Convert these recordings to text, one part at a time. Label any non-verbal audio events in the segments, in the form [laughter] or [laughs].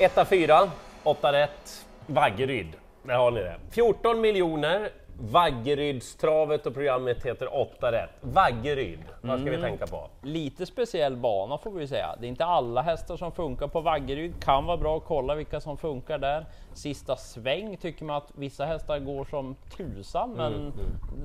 Etta fyra, åtta rätt, Vaggeryd. Där har ni det. 14 miljoner, Vaggerydstravet och programmet heter 8 rätt. Vaggeryd, vad ska vi tänka på? Lite speciell bana får vi säga. Det är inte alla hästar som funkar på Vaggeryd. Kan vara bra att kolla vilka som funkar där. Sista sväng tycker man att vissa hästar går som tusan, men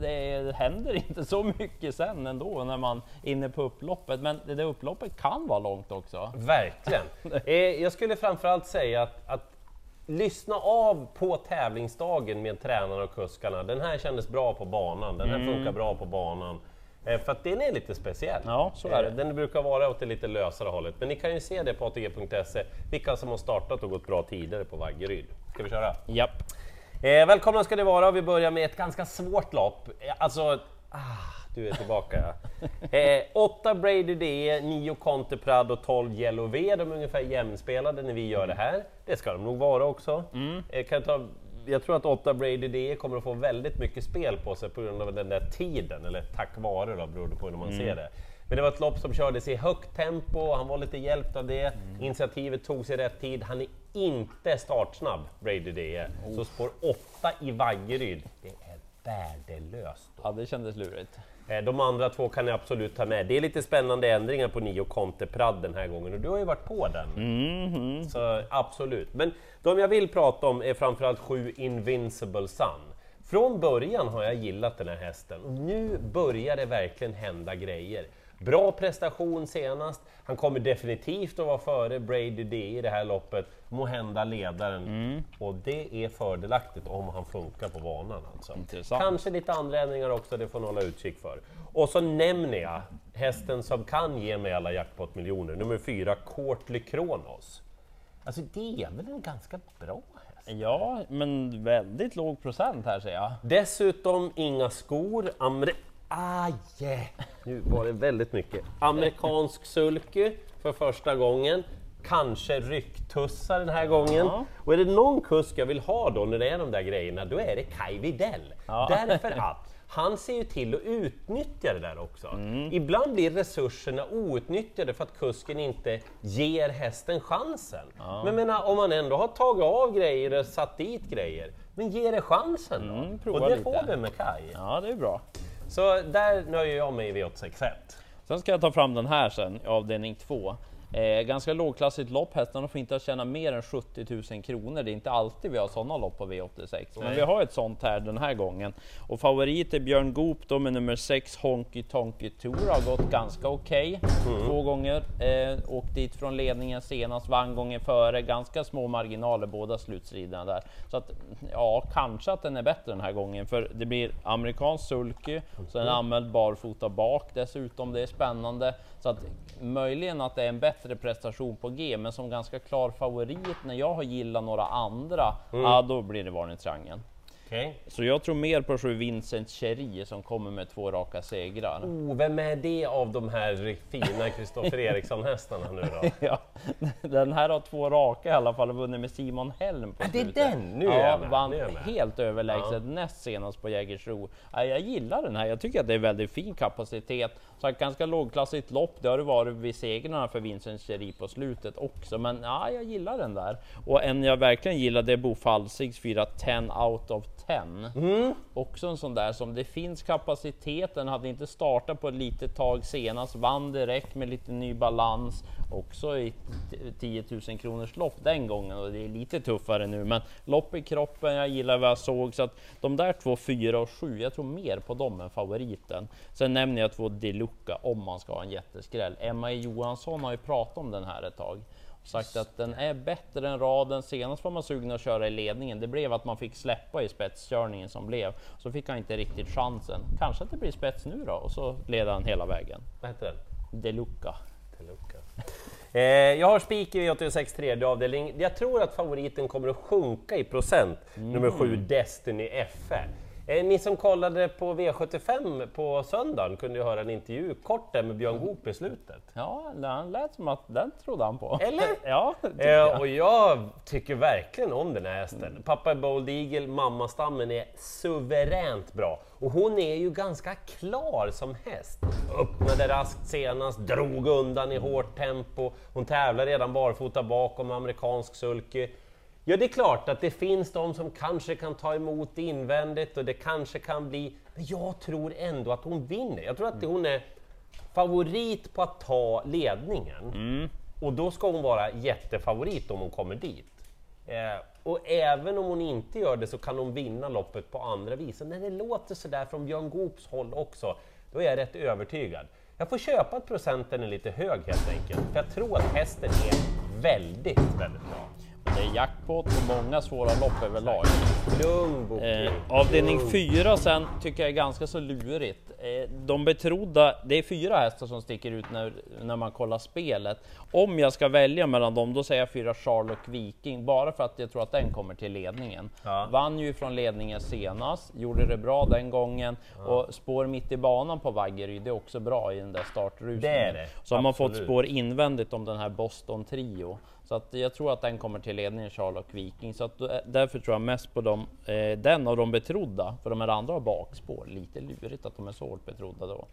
det händer inte så mycket sen ändå när man är inne på upploppet. Men det där upploppet kan vara långt också. Verkligen. [laughs] Eh, jag skulle framförallt säga att, att lyssna av på tävlingsdagen med tränarna och kuskarna. Den här kändes bra på banan, den här funkar bra på banan. Eh, För att den är lite speciell. Ja, så är det. Eh, Den brukar vara åt det lite lösare hållet. Men ni kan ju se det på ATG.se, vilka som har startat och gått bra tidigare på Vaggeryd. Ska vi köra? Japp. Eh, välkomna ska ni vara. Vi börjar med ett ganska svårt lopp. Eh, alltså, ah, du är tillbaka. eh, 8 Brady D, 9 Conte Prado, 12 Yellow V. De är ungefär jämnspelade när vi gör det här. Det ska de nog vara också. Eh, kan jag, ta, jag tror att 8 Brady D kommer att få väldigt mycket spel på sig på grund av den där tiden, eller tack vare då, beroende på hur man ser det. Men det var ett lopp som kördes i högt tempo, han var lite hjälpt av det. Initiativet togs i rätt tid. Han är inte startsnabb, Brady D. Så spår 8 i Vaggeryd, det är värdelöst. Ja, det kändes lurigt. Eh, De andra två kan ni absolut ta med. Det är lite spännande ändringar på Nio Conte Prad den här gången och du har ju varit på den. Så absolut. Men de jag vill prata om är framförallt sju Invincible Sun. Från början har jag gillat den här hästen och nu börjar det verkligen hända grejer. Bra prestation senast, han kommer definitivt att vara före Brady D i det här loppet, må hända ledaren. Och det är fördelaktigt om han funkar på banan alltså. Intressant. Kanske lite andra ändringar också, det får ni hålla utkik för. Och så nämner jag hästen som kan ge mig alla jackpot-miljoner, nummer fyra, Courtly Kronos. Alltså det är väl en ganska bra häst? Ja, men väldigt låg procent här ser jag. Dessutom inga skor, amer... Aj! Nu var det väldigt mycket. Amerikansk sulky för första gången. Kanske rycktussar den här gången. Ja. Och är det någon kusk jag vill ha då när det är de där grejerna, då är det Kai Widell. Ja. Därför [laughs] att han ser ju till att utnyttja det där också. Mm. Ibland blir resurserna outnyttjade för att kusken inte ger hästen chansen. Men jag menar, om man ändå har tagit av grejer och satt dit grejer, men ge det chansen då. Mm, och det lite. får vi med Kai. Ja, det är bra. Så där nöjer jag mig i V861. Sen ska jag ta fram den här sen, avdelning 2. Eh, ganska lågklassigt lopp, hästarna får inte tjäna mer än 70 000 kronor. Det är inte alltid vi har sådana lopp på V86, men Nej. vi har ett sånt här den här gången. Och favorit är Björn Goop då med nummer 6 Honky Tonky Tour, har gått ganska okej två gånger. Eh, åkt dit från ledningen senast, vann gången före, ganska små marginaler båda slutstriderna där. Så att ja, kanske att den är bättre den här gången, för det blir amerikansk sulky, så den är anmäld barfota bak dessutom, det är spännande. Så att möjligen att det är en bättre prestation på G, men som ganska klar favorit när jag har gillat några andra, ja då blir det varningstriangeln. Okej. Så jag tror mer på sju Vincent Cherry som kommer med två raka segrar. Oh, vem är det av de här fina Kristoffer Eriksson-hästarna nu då? [laughs] Ja, [laughs] den här har två raka i alla fall och vunnit med Simon Helm på Ja, det är slutet. den! Nu är ja, jag med, vann nu är jag med. helt överlägset Ja. näst senast på Jägersro. Ja, jag gillar den här, jag tycker att det är väldigt fin kapacitet. Så ett ganska lågklassigt lopp, det har det varit vid segrarna för Vincent Cherry på slutet också. Men ja, jag gillar den där. Och en jag verkligen gillar det är Bo Falsigs 4 10 out of 10. Mm. Också en sån där som det finns kapacitet, den hade inte startat på ett litet tag senast, vann direkt med lite ny balans. Också i 10 000 kronors lopp den gången och det är lite tuffare nu. Men lopp i kroppen, jag gillar vad jag såg. Så att de där två, 4 och 7, jag tror mer på dem än favoriten. Sen nämner jag två Deluca om man ska ha en jätteskräll. Emma E. Johansson har ju pratat om den här ett tag sagt att den är bättre än raden. Senast var man sugen att köra i ledningen. Det blev att man fick släppa i spetskörningen som blev. Så fick han inte riktigt chansen. Kanske att det blir spets nu då och så leder han hela vägen. Vad heter den? Deluca. Teluca. Eh, jag har spik i V86 tredje avdelning. Jag tror att favoriten kommer att sjunka i procent. Nummer sju Destiny FE. Eh, ni som kollade på V75 på söndagen kunde ju höra en intervju kort där med Björn Goop i slutet. Ja, han lät som att den trodde han på. Eller? [laughs] Ja, det Eh, jag. och jag tycker verkligen om den här hästen. Pappa är Bold Eagle, mammastammen är suveränt bra. Och hon är ju ganska klar som häst. Öppnade raskt senast, drog undan i hårt tempo. Hon tävlar redan barfota bakom amerikansk sulky. Ja, det är klart att det finns de som kanske kan ta emot invändigt och det kanske kan bli... Men jag tror ändå att hon vinner. Jag tror att hon är favorit på att ta ledningen. Och då ska hon vara jättefavorit om hon kommer dit. Eh, och även om hon inte gör det så kan hon vinna loppet på andra vis. Och när det låter sådär från Björn Goops håll också, då är jag rätt övertygad. Jag får köpa att procenten är lite hög helt enkelt, för jag tror att hästen är väldigt, väldigt bra. Det är jackpot och många svåra lopp överlag. Lugn Boke. Eh, avdelning Lugn. 4 sen tycker jag är ganska så lurigt. Eh, de betrodda, det är fyra hästar som sticker ut när, när man kollar spelet. Om jag ska välja mellan dem, då säger jag fyra Charlotte Viking, bara för att jag tror att den kommer till ledningen. Ja. Vann ju från ledningen senast, gjorde det bra den gången och spår mitt i banan på Vaggeryd, det är också bra i den där startrusningen. Det är det, Så har man fått spår invändigt om den här Boston Trio. Så att jag tror att den kommer till ledningen, Charlotte Viking. Så att då- därför tror jag mest på dem, eh, den av de betrodda. För de här andra har bakspår. Lite lurigt att de är så hårt betrodda då.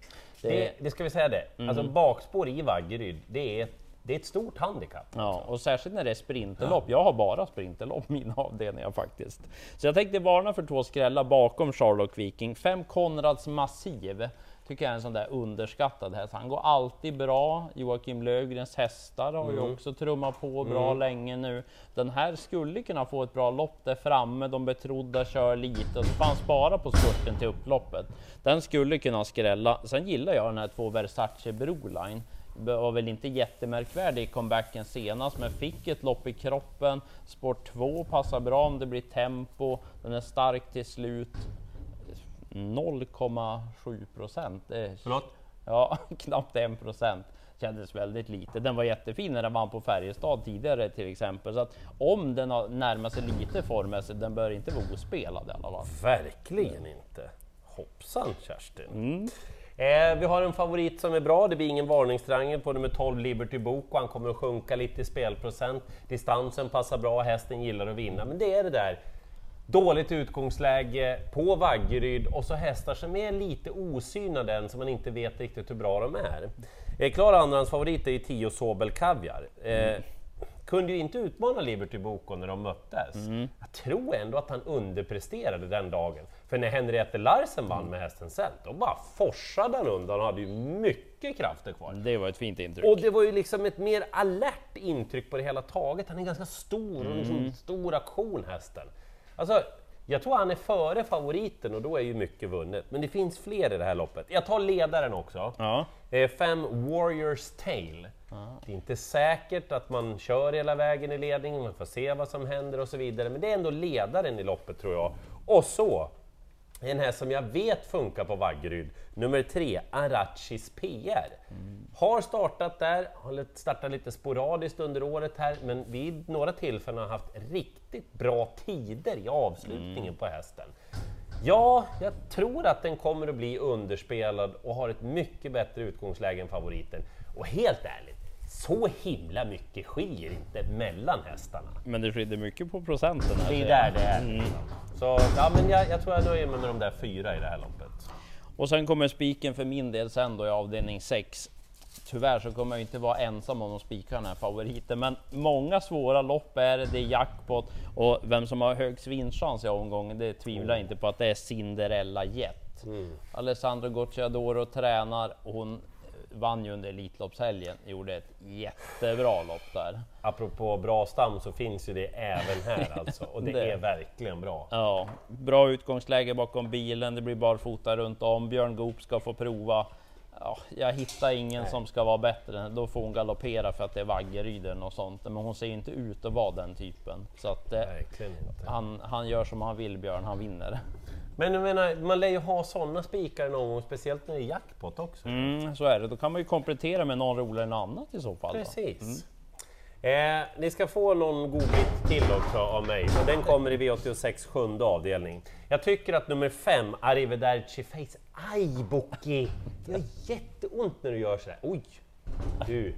Det, Det, det ska vi säga det, Mm. alltså bakspår i Vaggeryd, det är, det är ett stort handikapp. Ja, och särskilt när det är sprinterlopp. Jag har bara sprinterlopp mina avdelningar faktiskt. Så jag tänkte varna för två skrällar bakom Charlotte Viking. Fem Konrads Massiv tycker jag är en sån där underskattad häst. Han går alltid bra. Joakim Lövgrens hästar har ju också trummat på bra länge nu. Den här skulle kunna få ett bra lopp där framme. De betrodda kör lite och så får han spara på spurten till upploppet. Den skulle kunna skrälla. Sen gillar jag den här två Versace Broline var väl inte jättemärkvärdig i comebacken senast, men fick ett lopp i kroppen. Sport 2 passar bra om det blir tempo. Den är stark till slut. 0,7 procent. Förlåt? Ja, [laughs] knappt 1 procent. Kändes väldigt lite. Den var jättefin när den vann på Färjestad tidigare till exempel. Så att om den har närmat sig lite formmässigt, den bör inte vara ospelad i alla fall. Verkligen inte. Hoppsan Kerstin. Mm. Eh, vi har en favorit som är bra, det blir ingen varningstriangel på nummer 12 Liberty Book och han kommer att sjunka lite i spelprocent. Distansen passar bra, hästen gillar att vinna, men det är det där dåligt utgångsläge på Vaggeryd och så hästar som är lite osynade än, så man inte vet riktigt hur bra de är. Eh, klar andrahandsfavorit är ju 10 Sobel Kaviar. Eh, kunde ju inte utmana Liberty Boko när de möttes. Jag tror ändå att han underpresterade den dagen. För när Henriette Larsen vann med hästen sen, då bara forsade han undan och hade ju mycket krafter kvar. Det var ett fint intryck. Och det var ju liksom ett mer alert intryck på det hela taget. Han är ganska stor och liksom stor aktion hästen. Alltså, jag tror han är före favoriten och då är ju mycket vunnet. Men det finns fler i det här loppet. Jag tar ledaren också. Ja. Eh, Fem Warriors Tale. Det är inte säkert att man kör hela vägen i ledningen, man får se vad som händer och så vidare. Men det är ändå ledaren i loppet tror jag. Och så, en häst som jag vet funkar på Vaggeryd, nummer tre, Arachis PR. Har startat där, har startat lite sporadiskt under året här, men vid några tillfällen har haft riktigt bra tider i avslutningen på hästen. Ja, jag tror att den kommer att bli underspelad och har ett mycket bättre utgångsläge än favoriten. Och helt ärligt, så himla mycket skiljer inte mellan hästarna. Men det skiljer mycket på procenten. Här, Det är där det är. liksom. Så ja, men jag, jag tror jag nöjer mig med de där fyra i det här loppet. Och sen kommer spiken för min del sen då i avdelning 6. Tyvärr så kommer jag inte vara ensam om att spika den här favoriten, men många svåra lopp är det, det är jackpot och vem som har högst vinstchans i omgången, det tvivlar jag inte på att det är Cinderella Jet. Alessandro Gocciadoro tränar och hon vann ju under Elitloppshelgen, gjorde ett jättebra lopp där. Apropå bra stam så finns ju det även här alltså, och det, [laughs] Det. är verkligen bra. Ja, bra utgångsläge bakom bilen, det blir barfota runt om, Björn Goop ska få prova. Ja, jag hittar ingen som ska vara bättre, då får hon galoppera för att det är Vaggeryd något sånt. Men hon ser inte ut att vara den typen. Så att eh, han, han gör som han vill Björn, han vinner. Men jag menar, man lär ju ha sådana spikar någon gång, speciellt när det är jackpot också. Mm, så är det, då kan man ju komplettera med någon roligare än annat i så fall. Precis. Eh, ni ska få någon godbit till också av mig, och den kommer i V86 sjunde avdelning. Jag tycker att nummer fem, Arrivederci Face... Aj Boki! Det gör jätteont när du gör sådär. Oj! Du.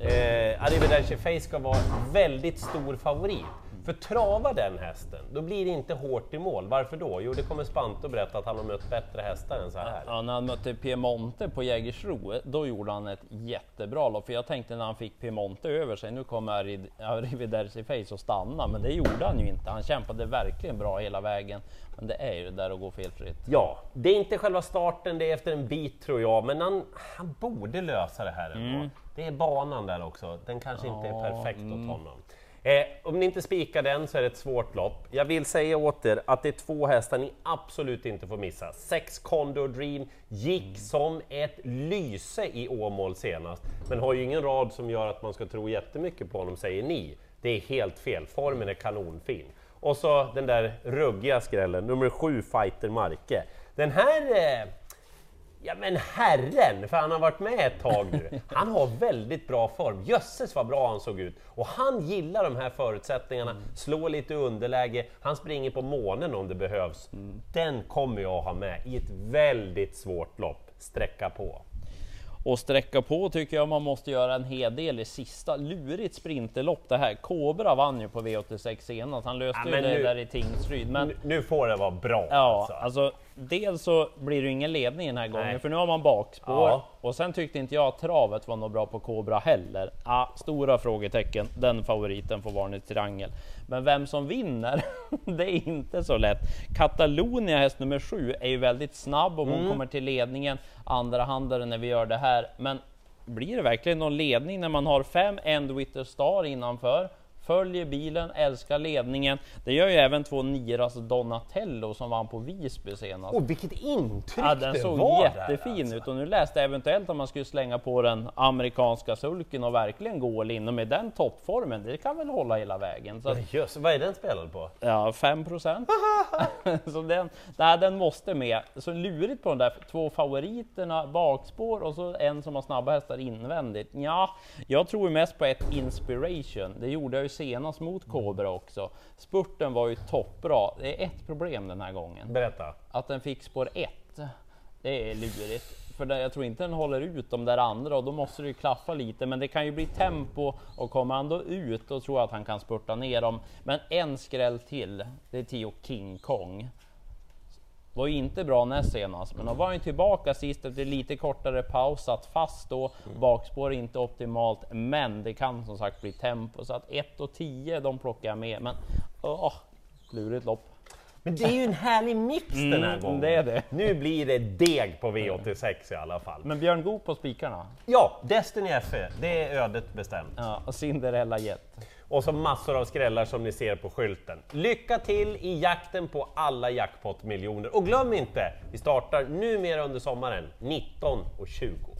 Eh, Arrivederci Face ska vara väldigt stor favorit. För travar den hästen, då blir det inte hårt i mål. Varför då? Jo, det kommer Spanto berätta att han har mött bättre hästar än så här. Ja, när han mötte Piemonte på Jägersro, då gjorde han ett jättebra lopp. För jag tänkte när han fick Piemonte över sig, nu kommer Arrivederci Face att stanna. Men det gjorde han ju inte. Han kämpade verkligen bra hela vägen. Men det är ju det där att gå felfritt. Ja, det är inte själva starten, det är efter en bit tror jag, men han, han borde lösa det här ändå. Mm. Det är banan där också, den kanske inte är perfekt åt honom. Eh, om ni inte spikar den så är det ett svårt lopp. Jag vill säga åt er att det är två hästar ni absolut inte får missa. Sex Condor Dream gick som ett lyse i Åmål senast, men har ju ingen rad som gör att man ska tro jättemycket på honom, säger ni. Det är helt fel, formen är kanonfin. Och så den där ruggiga skrällen, nummer sju Fighter Marke. Den här eh, Ja men herren, för han har varit med ett tag nu. Han har väldigt bra form. Jösses vad bra han såg ut! Och han gillar de här förutsättningarna, slår lite underläge, han springer på månen om det behövs. Den kommer jag ha med i ett väldigt svårt lopp, sträcka på. Och sträcka på tycker jag man måste göra en hel del i sista. Lurigt sprinterlopp det här. Kobra vann ju på V86 senast. Han löste Ja, ju det nu- där i Tingsryd. Men Nu, nu får det vara bra ja, alltså. alltså dels så blir det ju ingen ledning den här gången, Nej. för nu har man bakspår. Ja. Och sen tyckte inte jag att travet var något bra på Kobra heller. Ja, stora frågetecken. Den favoriten får Varnets Triangel. Men vem som vinner, [laughs] det är inte så lätt. Catalonia häst nummer sju är ju väldigt snabb om hon Mm. kommer till ledningen. Andra handare när vi gör det här. Men blir det verkligen någon ledning när man har fem Endwitter Star innanför? Följer bilen, älskar ledningen. Det gör ju även två Niras Donatello som vann på Visby senast. Och vilket intryck Ja, den såg var jättefin där, alltså. ut och nu läste jag eventuellt om man skulle slänga på den amerikanska sulken och verkligen gå all in och med den toppformen, det kan väl hålla hela vägen. Så att, Jöss, vad är den spelad på? ja, 5 procent. [laughs] så den, nej, den måste med. Så lurigt på de där två favoriterna, bakspår och så en som har snabba hästar invändigt. Ja, jag tror mest på ett Inspiration. Det gjorde jag ju senast mot Cobra också. Spurten var ju toppbra. Det är ett problem den här gången Berätta. att den fick spår 1. Det är lurigt. För jag tror inte den håller ut de där andra och då måste det ju klaffa lite. Men det kan ju bli tempo och kommer han då ut då tror jag att han kan spurta ner dem. Men en skräll till, det är Tio King Kong. Var ju inte bra näst senast, men då var han ju tillbaka sist efter lite kortare paus, satt fast då. Bakspår är inte optimalt, men det kan som sagt bli tempo. Så att 1 och 10, de plockar jag med. Men åh, lurigt lopp. Men det är ju en härlig mix den här Mm, gången. det är det. Nu blir det deg på V86 i alla fall. Men Björn Goop på spikarna? Ja, Destiny FE, det är ödet bestämt. Ja, och Cinderella Jet. Och så massor av skrällar som ni ser på skylten. Lycka till i jakten på alla jackpot-miljoner. Och glöm inte, vi startar numera under sommaren 19.20.